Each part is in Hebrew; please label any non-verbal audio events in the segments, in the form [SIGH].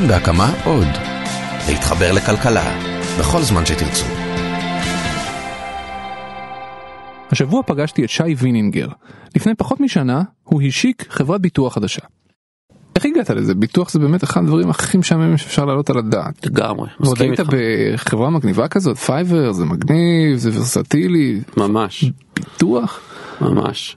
כאן בהקמה. עוד. להתחבר לכלכלה, בכל זמן שתרצו. השבוע פגשתי את שי וינינגר. לפני פחות משנה הוא השיק חברת ביטוח חדשה. איך הגעת לזה? ביטוח זה באמת אחד הדברים הכי משעממים שאפשר להעלות על הדעת. לגמרי, ועוד מסכים איתך. בחברה מגניבה כזאת, פייבר, זה מגניב, זה ורסטילי, ממש, ביטוח. ממש.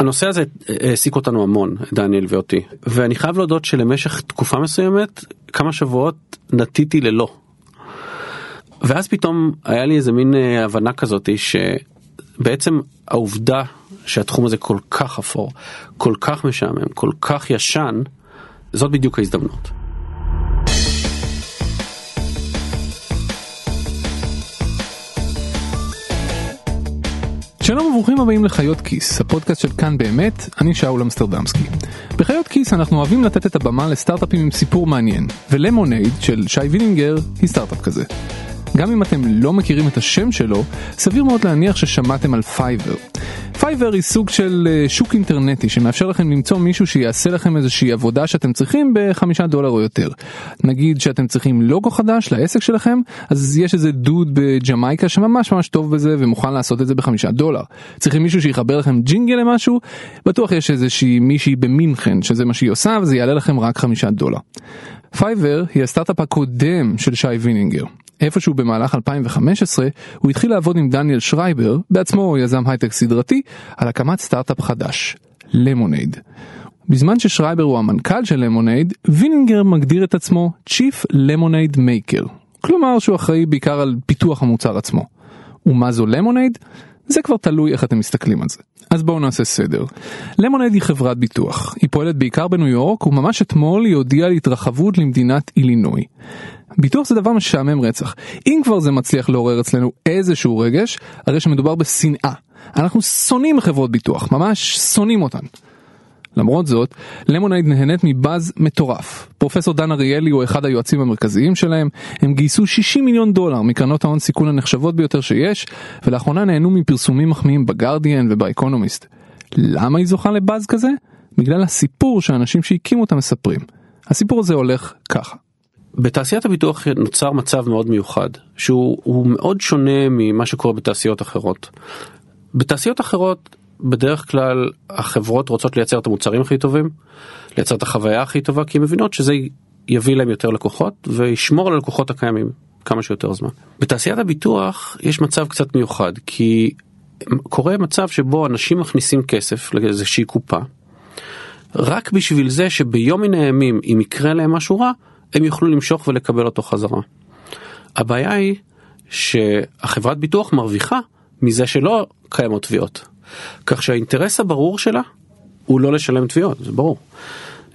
הנושא הזה העסיק אותנו המון, דניאל ואותי, ואני חייב להודות שלמשך תקופה מסוימת, כמה שבועות נטיתי ללא. ואז פתאום היה לי איזה מין אה, הבנה כזאתי שבעצם העובדה שהתחום הזה כל כך אפור, כל כך משעמם, כל כך ישן, זאת בדיוק ההזדמנות. שלום וברוכים הבאים לחיות כיס, הפודקאסט של כאן באמת, אני שאול אמסטרדמסקי. בחיות כיס אנחנו אוהבים לתת את הבמה לסטארט-אפים עם סיפור מעניין, ולמונייד של שי וינינגר היא סטארט-אפ כזה. גם אם אתם לא מכירים את השם שלו, סביר מאוד להניח ששמעתם על פייבר. פייבר היא סוג של אה, שוק אינטרנטי שמאפשר לכם למצוא מישהו שיעשה לכם איזושהי עבודה שאתם צריכים בחמישה דולר או יותר. נגיד שאתם צריכים לוגו חדש לעסק שלכם, אז יש איזה דוד בג'מייקה שממש ממש טוב בזה ומוכן לעשות את זה בחמישה דולר. צריכים מישהו שיחבר לכם ג'ינגל למשהו, בטוח יש איזושהי מישהי במינכן שזה מה שהיא עושה וזה יעלה לכם רק חמישה דולר. פייבר היא הסטארט-אפ הקודם של שי וינינגר. איפשהו במהלך 2015 הוא התחיל לעבוד עם דניאל שרייבר, בעצמו יזם הייטק סדרתי, על הקמת סטארט-אפ חדש, למונייד. בזמן ששרייבר הוא המנכ"ל של למונייד, וינינגר מגדיר את עצמו Chief Lemonade Maker, כלומר שהוא אחראי בעיקר על פיתוח המוצר עצמו. ומה זו למונייד? זה כבר תלוי איך אתם מסתכלים על זה. אז בואו נעשה סדר. למונייד היא חברת ביטוח. היא פועלת בעיקר בניו יורק וממש אתמול היא הודיעה על התרחבות למדינת אילינוי. ביטוח זה דבר משעמם רצח. אם כבר זה מצליח לעורר אצלנו איזשהו רגש, הרי שמדובר בשנאה. אנחנו שונאים חברות ביטוח, ממש שונאים אותן. למרות זאת, למונייד נהנית מבאז מטורף. פרופסור דן אריאלי הוא אחד היועצים המרכזיים שלהם, הם גייסו 60 מיליון דולר מקרנות ההון סיכון הנחשבות ביותר שיש, ולאחרונה נהנו מפרסומים מחמיאים בגרדיאן ובאקונומיסט. למה היא זוכה לבאז כזה? בגלל הסיפור שהאנשים שהקימו אותה מספרים. הסיפור הזה הולך ככה. בתעשיית הביטוח נוצר מצב מאוד מיוחד שהוא הוא מאוד שונה ממה שקורה בתעשיות אחרות. בתעשיות אחרות בדרך כלל החברות רוצות לייצר את המוצרים הכי טובים, לייצר את החוויה הכי טובה כי הן מבינות שזה יביא להם יותר לקוחות וישמור על הלקוחות הקיימים כמה שיותר זמן. בתעשיית הביטוח יש מצב קצת מיוחד כי קורה מצב שבו אנשים מכניסים כסף לאיזושהי קופה רק בשביל זה שביום מן הימים אם יקרה להם משהו רע הם יוכלו למשוך ולקבל אותו חזרה. הבעיה היא שהחברת ביטוח מרוויחה מזה שלא קיימות תביעות. כך שהאינטרס הברור שלה הוא לא לשלם תביעות, זה ברור.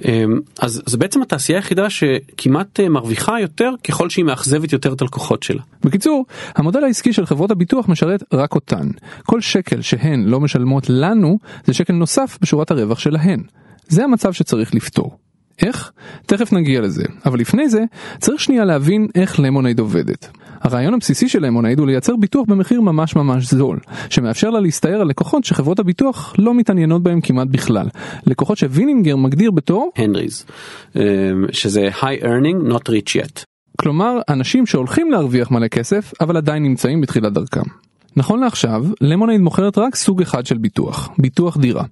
אמ, אז זה בעצם התעשייה היחידה שכמעט אה, מרוויחה יותר ככל שהיא מאכזבת יותר את הלקוחות שלה. בקיצור, המודל העסקי של חברות הביטוח משרת רק אותן. כל שקל שהן לא משלמות לנו, זה שקל נוסף בשורת הרווח שלהן. זה המצב שצריך לפתור. איך? תכף נגיע לזה, אבל לפני זה צריך שנייה להבין איך למונייד עובדת. הרעיון הבסיסי של למונייד הוא לייצר ביטוח במחיר ממש ממש זול, שמאפשר לה להסתער על לקוחות שחברות הביטוח לא מתעניינות בהם כמעט בכלל. לקוחות שווינינגר מגדיר בתור, הנריז, אמ, שזה high earning not rich yet. כלומר אנשים שהולכים להרוויח מלא כסף אבל עדיין נמצאים בתחילת דרכם. נכון לעכשיו, למונייד מוכרת רק סוג אחד של ביטוח, ביטוח דירה.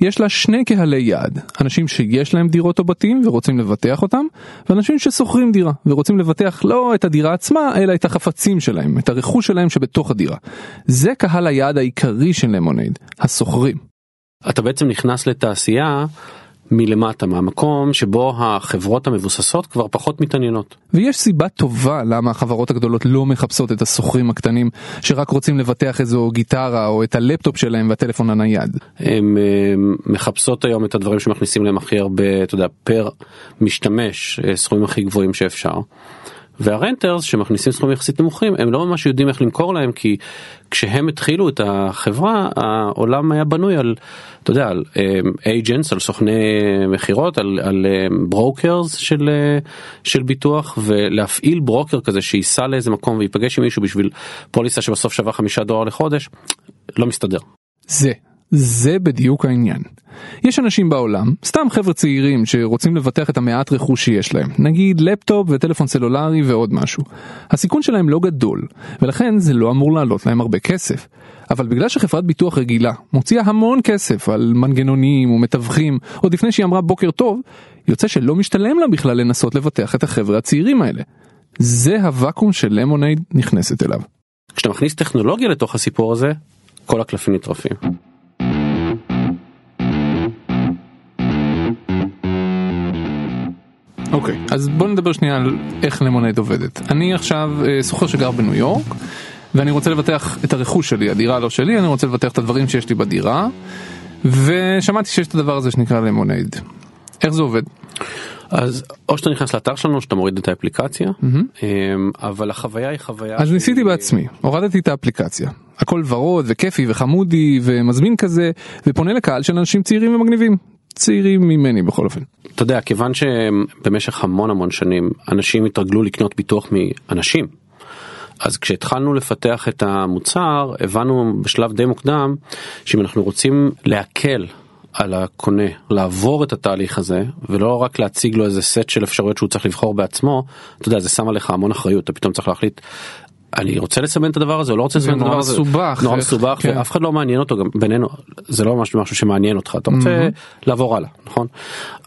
יש לה שני קהלי יעד, אנשים שיש להם דירות או בתים ורוצים לבטח אותם, ואנשים ששוכרים דירה ורוצים לבטח לא את הדירה עצמה, אלא את החפצים שלהם, את הרכוש שלהם שבתוך הדירה. זה קהל היעד העיקרי של למונייד, השוכרים. אתה בעצם נכנס לתעשייה מלמטה, מהמקום שבו החברות המבוססות כבר פחות מתעניינות. ויש סיבה טובה למה החברות הגדולות לא מחפשות את השוכרים הקטנים שרק רוצים לבטח איזו גיטרה או את הלפטופ שלהם והטלפון הנייד. הן מחפשות היום את הדברים שמכניסים להם הכי הרבה, אתה יודע, פר משתמש, אה, סכומים הכי גבוהים שאפשר. וה renters שמכניסים סכומים יחסית נמוכים הם לא ממש יודעים איך למכור להם כי כשהם התחילו את החברה העולם היה בנוי על אתה יודע על agents על סוכני מכירות על, על brokers של אה, של ביטוח ולהפעיל ברוקר כזה שייסע לאיזה מקום וייפגש עם מישהו בשביל פוליסה שבסוף שווה חמישה דולר לחודש לא מסתדר. זה זה בדיוק העניין. יש אנשים בעולם, סתם חבר'ה צעירים שרוצים לבטח את המעט רכוש שיש להם, נגיד לפטופ וטלפון סלולרי ועוד משהו. הסיכון שלהם לא גדול, ולכן זה לא אמור לעלות להם הרבה כסף. אבל בגלל שחברת ביטוח רגילה מוציאה המון כסף על מנגנונים ומתווכים עוד לפני שהיא אמרה בוקר טוב, יוצא שלא משתלם לה בכלל לנסות לבטח את החבר'ה הצעירים האלה. זה הוואקום של למונייד נכנסת אליו. כשאתה מכניס טכנולוגיה לתוך הסיפור הזה, כל הקלפים נטרפים. אוקיי, okay, אז בוא נדבר שנייה על איך למונייד עובדת. אני עכשיו אה, סוחר שגר בניו יורק, ואני רוצה לבטח את הרכוש שלי, הדירה לא שלי, אני רוצה לבטח את הדברים שיש לי בדירה, ושמעתי שיש את הדבר הזה שנקרא למונייד. איך זה עובד? אז או שאתה נכנס לאתר שלנו שאתה מוריד את האפליקציה mm-hmm. אבל החוויה היא חוויה אז ניסיתי בעצמי הורדתי את האפליקציה הכל ורוד וכיפי וחמודי ומזמין כזה ופונה לקהל של אנשים צעירים ומגניבים צעירים ממני בכל אופן. אתה יודע כיוון שבמשך המון המון שנים אנשים התרגלו לקנות ביטוח מאנשים. אז כשהתחלנו לפתח את המוצר הבנו בשלב די מוקדם שאם אנחנו רוצים להקל על הקונה לעבור את התהליך הזה ולא רק להציג לו איזה סט של אפשרויות שהוא צריך לבחור בעצמו אתה יודע זה שם עליך המון אחריות אתה פתאום צריך להחליט. אני רוצה לסמן את הדבר הזה או לא רוצה לסמן את הדבר הזה, מסובך, נורא מסובך כן. ואף אחד לא מעניין אותו גם בינינו זה לא ממש משהו שמעניין אותך אתה רוצה mm-hmm. לעבור הלאה נכון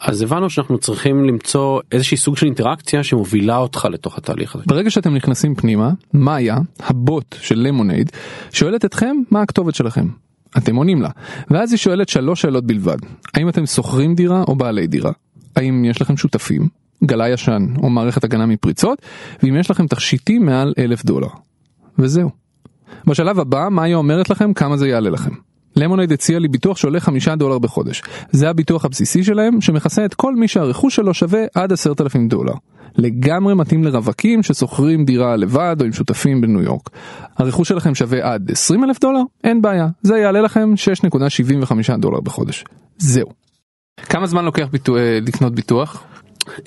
אז הבנו שאנחנו צריכים למצוא איזושהי סוג של אינטראקציה שמובילה אותך לתוך התהליך הזה. ברגע שאתם נכנסים פנימה מאיה הבוט של למונייד שואלת אתכם מה הכתובת שלכם אתם עונים לה, ואז היא שואלת שלוש שאלות בלבד. האם אתם שוכרים דירה או בעלי דירה? האם יש לכם שותפים? גלה ישן או מערכת הגנה מפריצות? ואם יש לכם תכשיטים מעל אלף דולר. וזהו. בשלב הבא, מאיה אומרת לכם כמה זה יעלה לכם. למונייד הציע לי ביטוח שעולה חמישה דולר בחודש. זה הביטוח הבסיסי שלהם, שמכסה את כל מי שהרכוש שלו שווה עד עשרת אלפים דולר. לגמרי מתאים לרווקים ששוכרים דירה לבד או עם שותפים בניו יורק. הרכוש שלכם שווה עד 20 אלף דולר? אין בעיה, זה יעלה לכם 6.75 דולר בחודש. זהו. כמה זמן לוקח ביטוח, אה, לקנות ביטוח?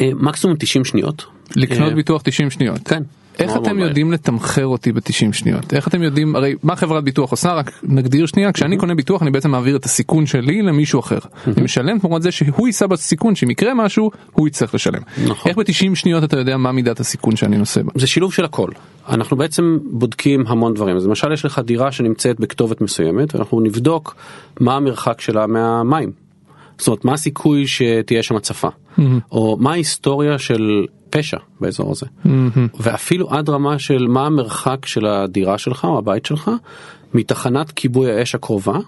אה, מקסימום 90 שניות. לקנות אה, ביטוח 90 שניות. כן. איך אתם יודעים לתמחר אותי ב-90 שניות? איך אתם יודעים, הרי מה חברת ביטוח עושה? רק נגדיר שנייה, כשאני קונה ביטוח אני בעצם מעביר את הסיכון שלי למישהו אחר. אני משלם תמורת זה שהוא יישא בסיכון, שאם יקרה משהו, הוא יצטרך לשלם. נכון. איך ב-90 שניות אתה יודע מה מידת הסיכון שאני נושא בה? זה שילוב של הכל. אנחנו בעצם בודקים המון דברים. אז למשל יש לך דירה שנמצאת בכתובת מסוימת, ואנחנו נבדוק מה המרחק שלה מהמים. זאת אומרת מה הסיכוי שתהיה שם הצפה mm-hmm. או מה ההיסטוריה של פשע באזור הזה mm-hmm. ואפילו עד רמה של מה המרחק של הדירה שלך או הבית שלך מתחנת כיבוי האש הקרובה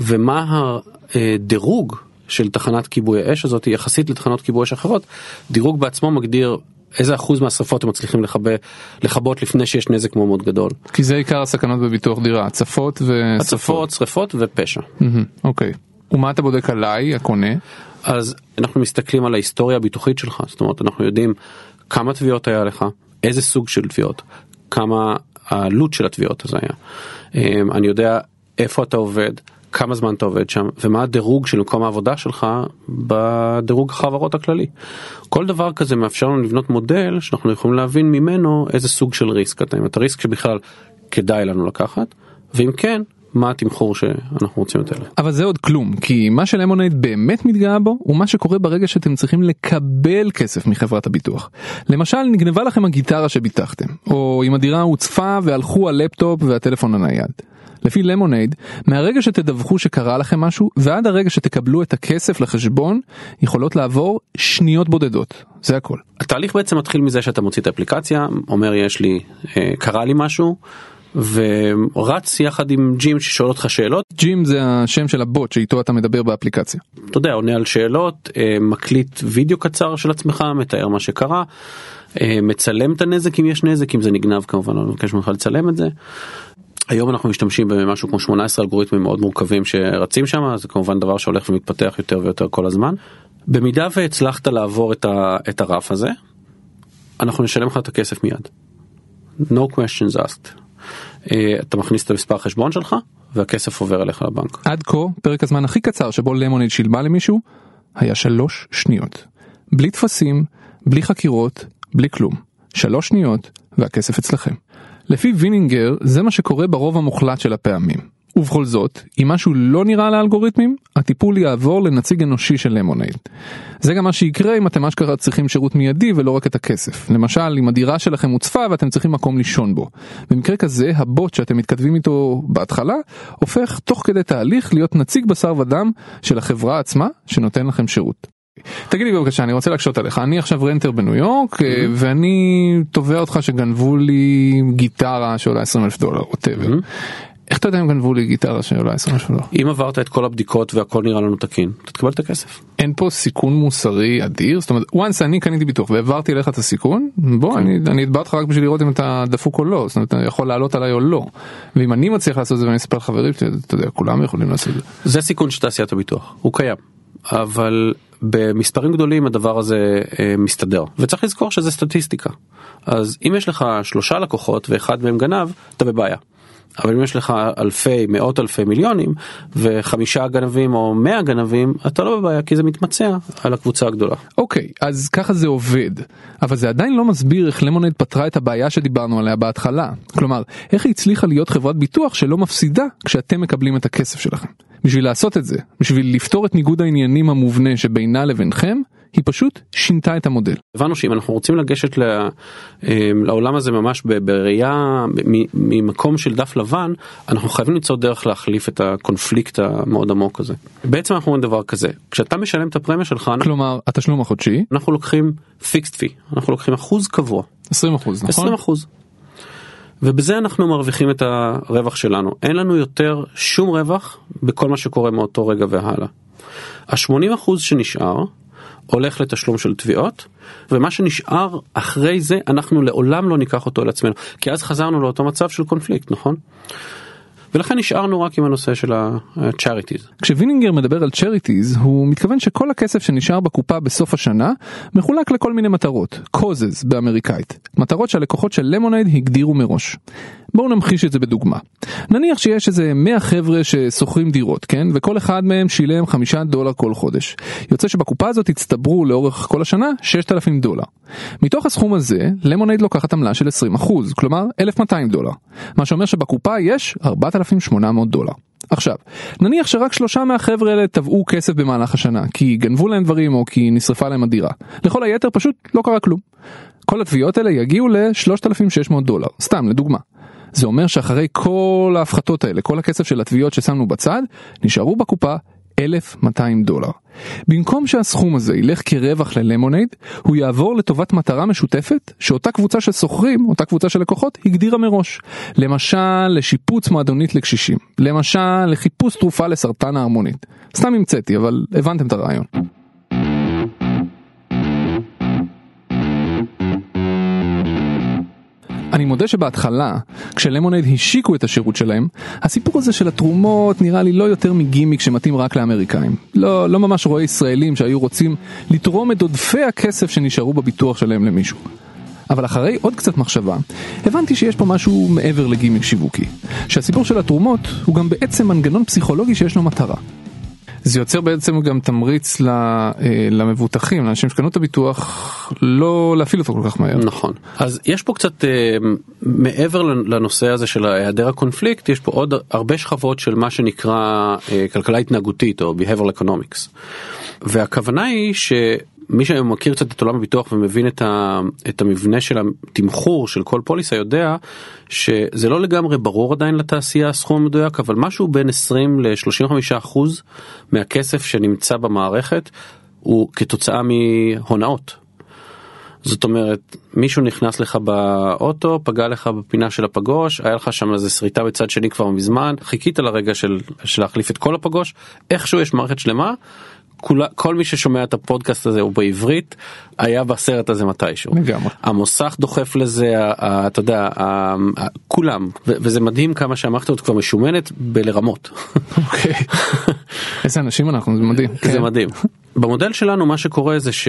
ומה הדירוג של תחנת כיבוי האש הזאת יחסית לתחנות כיבוי אש אחרות דירוג בעצמו מגדיר איזה אחוז מהשרפות הם מצליחים לכבה, לכבות לפני שיש נזק מאוד מאוד גדול. כי זה עיקר הסכנות בביטוח דירה, הצפות ושרפות. הצפות, שרפות ופשע. אוקיי. Mm-hmm, okay. ומה אתה בודק עליי הקונה? אז אנחנו מסתכלים על ההיסטוריה הביטוחית שלך זאת אומרת אנחנו יודעים כמה תביעות היה לך איזה סוג של תביעות כמה העלות של התביעות הזה היה אמ, אני יודע איפה אתה עובד כמה זמן אתה עובד שם ומה הדירוג של מקום העבודה שלך בדירוג החברות הכללי. כל דבר כזה מאפשר לנו לבנות מודל שאנחנו יכולים להבין ממנו איזה סוג של ריסק אתה אם אתה ריסק שבכלל כדאי לנו לקחת ואם כן מה התמחור שאנחנו רוצים יותר. אבל זה עוד כלום כי מה שלמונייד באמת מתגאה בו הוא מה שקורה ברגע שאתם צריכים לקבל כסף מחברת הביטוח. למשל נגנבה לכם הגיטרה שביטחתם או אם הדירה הוצפה והלכו הלפטופ והטלפון הנייד. לפי למונייד, מהרגע שתדווחו שקרה לכם משהו ועד הרגע שתקבלו את הכסף לחשבון, יכולות לעבור שניות בודדות, זה הכל. התהליך בעצם מתחיל מזה שאתה מוציא את האפליקציה, אומר יש לי, אה, קרה לי משהו, ורץ יחד עם ג'ים ששואל אותך שאלות. ג'ים זה השם של הבוט שאיתו אתה מדבר באפליקציה. אתה יודע, עונה על שאלות, אה, מקליט וידאו קצר של עצמך, מתאר מה שקרה, אה, מצלם את הנזק אם יש נזק, אם זה נגנב כמובן, אני מבקש ממך לצלם את זה. היום אנחנו משתמשים במשהו כמו 18 אלגוריתמים מאוד מורכבים שרצים שם, זה כמובן דבר שהולך ומתפתח יותר ויותר כל הזמן. במידה והצלחת לעבור את, ה, את הרף הזה, אנחנו נשלם לך את הכסף מיד. No questions asked. אה, אתה מכניס את המספר חשבון שלך והכסף עובר אליך לבנק. עד כה פרק הזמן הכי קצר שבו למוניד שילמה למישהו היה שלוש שניות. בלי טפסים, בלי חקירות, בלי כלום. שלוש שניות והכסף אצלכם. לפי וינינגר זה מה שקורה ברוב המוחלט של הפעמים. ובכל זאת, אם משהו לא נראה לאלגוריתמים, הטיפול יעבור לנציג אנושי של למונייד. זה גם מה שיקרה אם אתם אשכרה צריכים שירות מיידי ולא רק את הכסף. למשל, אם הדירה שלכם הוצפה ואתם צריכים מקום לישון בו. במקרה כזה, הבוט שאתם מתכתבים איתו בהתחלה, הופך תוך כדי תהליך להיות נציג בשר ודם של החברה עצמה שנותן לכם שירות. תגיד לי בבקשה אני רוצה להקשות עליך אני עכשיו רנטר בניו יורק אה, ואני תובע אותך שגנבו לי גיטרה שעולה 20 אלף דולר ווטאבר. איך אתה יודע אם גנבו לי גיטרה שעולה 20 אלף דולר? אם עברת את כל הבדיקות והכל נראה לנו תקין, אתה תקבל את הכסף. אין פה סיכון מוסרי אדיר זאת אומרת once אני קניתי ביטוח והעברתי אליך את הסיכון בוא אני אני אתבע אותך רק בשביל לראות אם אתה דפוק או לא זאת אומרת אתה יכול לעלות עליי או לא ואם אני מצליח לעשות את זה ואני אספר לחברים אתה יודע כולם יכולים לעשות את זה. זה סיכון של תעשיית הביטוח, הוא קיים. אבל במספרים גדולים הדבר הזה אה, מסתדר וצריך לזכור שזה סטטיסטיקה אז אם יש לך שלושה לקוחות ואחד מהם גנב אתה בבעיה. אבל אם יש לך אלפי מאות אלפי מיליונים וחמישה גנבים או מאה גנבים אתה לא בבעיה כי זה מתמצע על הקבוצה הגדולה. אוקיי אז ככה זה עובד אבל זה עדיין לא מסביר איך למונד פתרה את הבעיה שדיברנו עליה בהתחלה כלומר איך היא הצליחה להיות חברת ביטוח שלא מפסידה כשאתם מקבלים את הכסף שלכם. בשביל לעשות את זה בשביל לפתור את ניגוד העניינים המובנה שבינה לבינכם היא פשוט שינתה את המודל. הבנו שאם אנחנו רוצים לגשת אה, לעולם הזה ממש בראייה ממקום של דף לבן אנחנו חייבים למצוא דרך להחליף את הקונפליקט המאוד עמוק הזה. בעצם אנחנו אומרים דבר כזה כשאתה משלם את הפרמיה שלך כלומר התשלום החודשי אנחנו לוקחים פיקסט פי אנחנו לוקחים אחוז קבוע 20 אחוז נכון? 20 אחוז. ובזה אנחנו מרוויחים את הרווח שלנו אין לנו יותר שום רווח בכל מה שקורה מאותו רגע והלאה. ה-80 אחוז שנשאר הולך לתשלום של תביעות ומה שנשאר אחרי זה אנחנו לעולם לא ניקח אותו על עצמנו כי אז חזרנו לאותו מצב של קונפליקט נכון? ולכן נשארנו רק עם הנושא של ה-charities. כשווינינגר מדבר על charities הוא מתכוון שכל הכסף שנשאר בקופה בסוף השנה מחולק לכל מיני מטרות, causes באמריקאית, מטרות שהלקוחות של למונייד הגדירו מראש. בואו נמחיש את זה בדוגמה. נניח שיש איזה 100 חבר'ה ששוכרים דירות, כן? וכל אחד מהם שילם 5 דולר כל חודש. יוצא שבקופה הזאת הצטברו לאורך כל השנה 6,000 דולר. מתוך הסכום הזה, למונייד לוקחת עמלה של 20%, כלומר 1,200 דולר. מה שאומר שבקופה יש 4,800 דולר. עכשיו, נניח שרק שלושה מהחבר'ה האלה תבעו כסף במהלך השנה, כי גנבו להם דברים או כי נשרפה להם הדירה. לכל היתר פשוט לא קרה כלום. כל התביעות האלה יגיעו ל-3,600 דולר, סתם לדוגמה. זה אומר שאחרי כל ההפחתות האלה, כל הכסף של התביעות ששמנו בצד, נשארו בקופה 1,200 דולר. במקום שהסכום הזה ילך כרווח ללמונייד, הוא יעבור לטובת מטרה משותפת שאותה קבוצה של שוכרים, אותה קבוצה של לקוחות, הגדירה מראש. למשל, לשיפוץ מועדונית לקשישים. למשל, לחיפוש תרופה לסרטן ההרמונית. סתם המצאתי, אבל הבנתם את הרעיון. אני מודה שבהתחלה, כשלמונייד השיקו את השירות שלהם, הסיפור הזה של התרומות נראה לי לא יותר מגימיק שמתאים רק לאמריקאים. לא, לא ממש רואה ישראלים שהיו רוצים לתרום את עודפי הכסף שנשארו בביטוח שלהם למישהו. אבל אחרי עוד קצת מחשבה, הבנתי שיש פה משהו מעבר לגימיק שיווקי. שהסיפור של התרומות הוא גם בעצם מנגנון פסיכולוגי שיש לו מטרה. זה יוצר בעצם גם תמריץ אה, למבוטחים, לאנשים שקנו את הביטוח, לא להפעיל אותו כל כך מהר. נכון. אז יש פה קצת אה, מעבר לנושא הזה של היעדר הקונפליקט, יש פה עוד הרבה שכבות של מה שנקרא אה, כלכלה התנהגותית או behavioral economics. והכוונה היא ש... מי שמכיר קצת את עולם הביטוח ומבין את, ה, את המבנה של התמחור של כל פוליסה יודע שזה לא לגמרי ברור עדיין לתעשייה הסכום המדויק אבל משהו בין 20 ל-35 אחוז מהכסף שנמצא במערכת הוא כתוצאה מהונאות. זאת אומרת מישהו נכנס לך באוטו פגע לך בפינה של הפגוש היה לך שם איזה שריטה בצד שני כבר מזמן חיכית לרגע של, של להחליף את כל הפגוש איכשהו יש מערכת שלמה כולה, כל מי ששומע את הפודקאסט הזה הוא בעברית היה בסרט הזה מתישהו. לגמרי. המוסך דוחף לזה, אתה יודע, כולם, וזה מדהים כמה שהמערכת הזאת כבר משומנת בלרמות. אוקיי. [LAUGHS] איזה אנשים אנחנו, זה מדהים. זה כן. מדהים. במודל שלנו מה שקורה זה ש...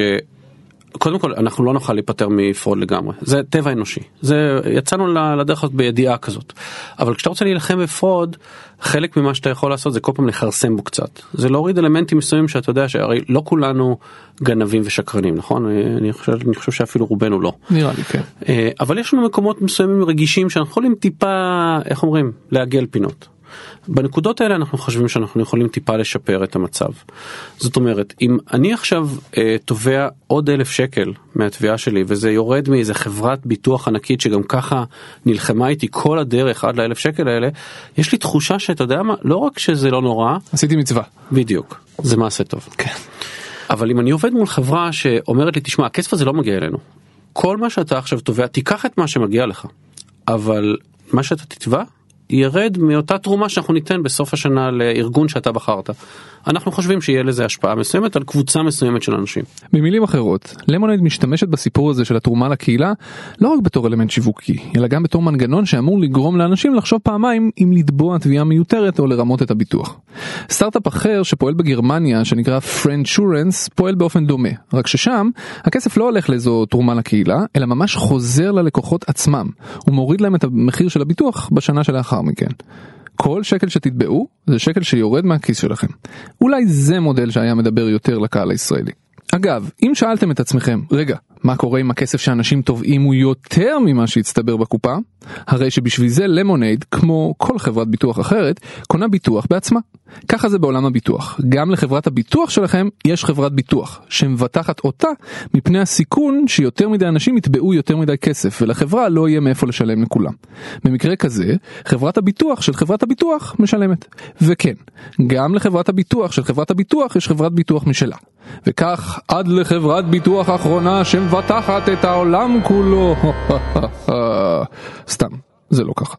קודם כל אנחנו לא נוכל להיפטר מפרוד לגמרי. זה טבע אנושי. זה יצאנו לדרך הזאת בידיעה כזאת. אבל כשאתה רוצה להילחם בפרוד חלק ממה שאתה יכול לעשות זה כל פעם לכרסם בו קצת. זה להוריד אלמנטים מסוימים שאתה יודע שהרי לא כולנו גנבים ושקרנים נכון? אני חושב אני חושב שאפילו רובנו לא. נראה לי כן. אה, אבל יש לנו מקומות מסוימים רגישים שאנחנו יכולים טיפה איך אומרים? לעגל פינות. בנקודות האלה אנחנו חושבים שאנחנו יכולים טיפה לשפר את המצב. זאת אומרת, אם אני עכשיו אה, תובע עוד אלף שקל מהתביעה שלי וזה יורד מאיזה חברת ביטוח ענקית שגם ככה נלחמה איתי כל הדרך עד לאלף שקל האלה, יש לי תחושה שאתה יודע מה, לא רק שזה לא נורא, עשיתי מצווה. בדיוק, זה מעשה טוב. כן. אבל אם אני עובד מול חברה שאומרת לי, תשמע, הכסף הזה לא מגיע אלינו. כל מה שאתה עכשיו תובע, תיקח את מה שמגיע לך. אבל מה שאתה תתבע, ירד מאותה תרומה שאנחנו ניתן בסוף השנה לארגון שאתה בחרת. אנחנו חושבים שיהיה לזה השפעה מסוימת על קבוצה מסוימת של אנשים. במילים אחרות, למונייד משתמשת בסיפור הזה של התרומה לקהילה לא רק בתור אלמנט שיווקי, אלא גם בתור מנגנון שאמור לגרום לאנשים לחשוב פעמיים אם לתבוע תביעה מיותרת או לרמות את הביטוח. סטארט-אפ אחר שפועל בגרמניה שנקרא פרנצ'ורנס פועל באופן דומה, רק ששם הכסף לא הולך לאיזו תרומה לקהילה, אלא ממש חוזר ללקוחות עצמם, ומוריד להם את המחיר של הביטוח בשנה שלאחר מכן. כל שקל שתתבעו זה שקל שיורד מהכיס שלכם. אולי זה מודל שהיה מדבר יותר לקהל הישראלי. אגב, אם שאלתם את עצמכם, רגע, מה קורה אם הכסף שאנשים תובעים הוא יותר ממה שהצטבר בקופה? הרי שבשביל זה למונייד, כמו כל חברת ביטוח אחרת, קונה ביטוח בעצמה. ככה זה בעולם הביטוח. גם לחברת הביטוח שלכם יש חברת ביטוח, שמבטחת אותה מפני הסיכון שיותר מדי אנשים יתבעו יותר מדי כסף, ולחברה לא יהיה מאיפה לשלם לכולם. במקרה כזה, חברת הביטוח של חברת הביטוח משלמת. וכן, גם לחברת הביטוח של חברת הביטוח יש חברת ביטוח משלה. וכך עד לחברת ביטוח אחרונה שמבטחת את העולם כולו. [LAUGHS] סתם, זה לא ככה.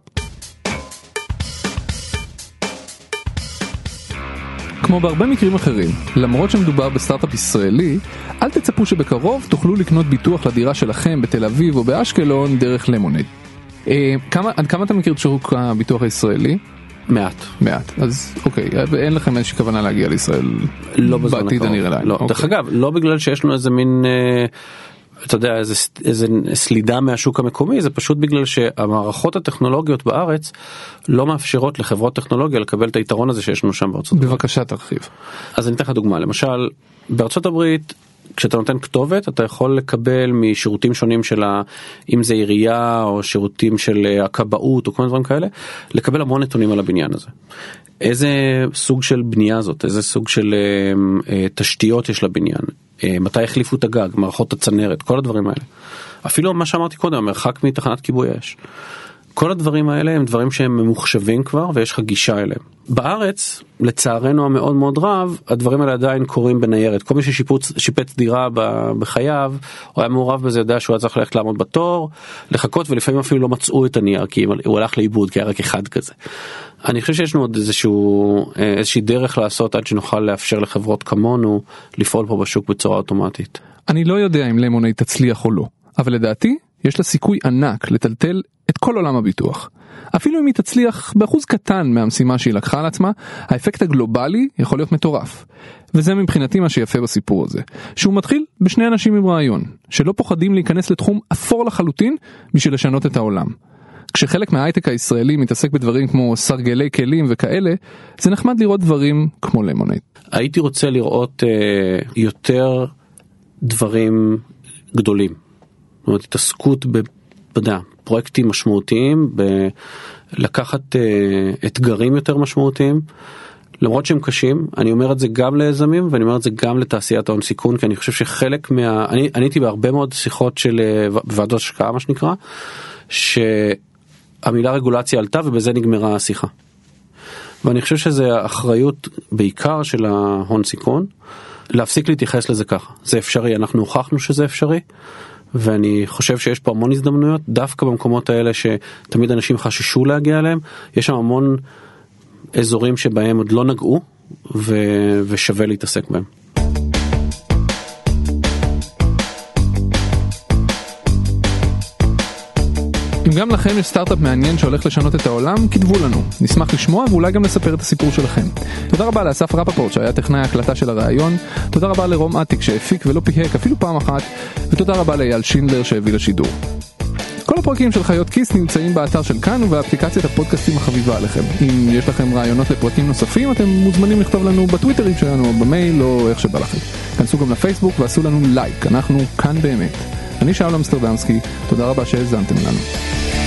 כמו בהרבה מקרים אחרים, למרות שמדובר בסטארט-אפ ישראלי, אל תצפו שבקרוב תוכלו לקנות ביטוח לדירה שלכם בתל אביב או באשקלון דרך למונייד. אה, כמה, עד כמה אתה מכיר את שוק הביטוח הישראלי? מעט. מעט. אז אוקיי, ואין לכם איזושהי כוונה להגיע לישראל לא בעתיד. הנראה לעין. לא. אוקיי. דרך אגב, לא בגלל שיש לנו איזה מין, אה, אתה יודע, איזה, איזה סלידה מהשוק המקומי, זה פשוט בגלל שהמערכות הטכנולוגיות בארץ לא מאפשרות לחברות טכנולוגיה לקבל את היתרון הזה שיש לנו שם בארצות הברית. בבקשה תרחיב. אז אני אתן לך דוגמה, למשל, בארצות הברית, כשאתה נותן כתובת, אתה יכול לקבל משירותים שונים של ה... אם זה עירייה או שירותים של אה, הכבאות או כל מיני דברים כאלה, לקבל המון נתונים על הבניין הזה. איזה סוג של בנייה זאת, איזה סוג של אה, אה, תשתיות יש לבניין, אה, מתי החליפו את הגג, מערכות הצנרת, כל הדברים האלה. אפילו מה שאמרתי קודם, המרחק מתחנת כיבוי האש. כל הדברים האלה הם דברים שהם ממוחשבים כבר ויש לך גישה אליהם. בארץ, לצערנו המאוד מאוד רב, הדברים האלה עדיין קורים בניירת. כל מי ששיפץ דירה בחייו, הוא היה מעורב בזה, יודע שהוא היה צריך ללכת לעמוד בתור, לחכות ולפעמים אפילו לא מצאו את הנייר כי הוא הלך לאיבוד כי היה רק אחד כזה. אני חושב שיש לנו עוד איזשהו, אה, איזושהי דרך לעשות עד שנוכל לאפשר לחברות כמונו לפעול פה בשוק בצורה אוטומטית. אני לא יודע אם למונייד תצליח או לא, אבל לדעתי יש לה סיכוי ענק לטלטל את כל עולם הביטוח. אפילו אם היא תצליח באחוז קטן מהמשימה שהיא לקחה על עצמה, האפקט הגלובלי יכול להיות מטורף. וזה מבחינתי מה שיפה בסיפור הזה, שהוא מתחיל בשני אנשים עם רעיון, שלא פוחדים להיכנס לתחום אפור לחלוטין בשביל לשנות את העולם. כשחלק מההייטק הישראלי מתעסק בדברים כמו סרגלי כלים וכאלה, זה נחמד לראות דברים כמו למונייד. הייתי רוצה לראות אה, יותר דברים גדולים. זאת אומרת, התעסקות. אתה יודע, פרויקטים משמעותיים, בלקחת אה, אתגרים יותר משמעותיים. למרות שהם קשים, אני אומר את זה גם ליזמים ואני אומר את זה גם לתעשיית ההון סיכון, כי אני חושב שחלק מה... אני, הייתי בהרבה מאוד שיחות של אה, ועדות השקעה, מה שנקרא, שהמילה רגולציה עלתה ובזה נגמרה השיחה. ואני חושב שזה אחריות בעיקר של ההון סיכון, להפסיק להתייחס לזה ככה. זה אפשרי, אנחנו הוכחנו שזה אפשרי. ואני חושב שיש פה המון הזדמנויות דווקא במקומות האלה שתמיד אנשים חששו להגיע אליהם יש שם המון אזורים שבהם עוד לא נגעו ו- ושווה להתעסק בהם. אם גם לכם יש סטארט-אפ מעניין שהולך לשנות את העולם, כתבו לנו. נשמח לשמוע ואולי גם לספר את הסיפור שלכם. תודה רבה לאסף רפפורט שהיה טכנאי ההקלטה של הראיון, תודה רבה לרום אטיק שהפיק ולא פיהק אפילו פעם אחת, ותודה רבה לאייל שינדלר שהביא לשידור. כל הפרקים של חיות כיס נמצאים באתר של כאן ובאפליקציית הפודקאסטים החביבה עליכם. אם יש לכם רעיונות לפרקים נוספים אתם מוזמנים לכתוב לנו בטוויטרים שלנו או במייל או איך שבא לכם. כנסו גם לפייסבוק ועשו לנו לייק, אנחנו כאן באמת. אני שאול אמסטרדמסקי, תודה רבה שהאזנתם לנו.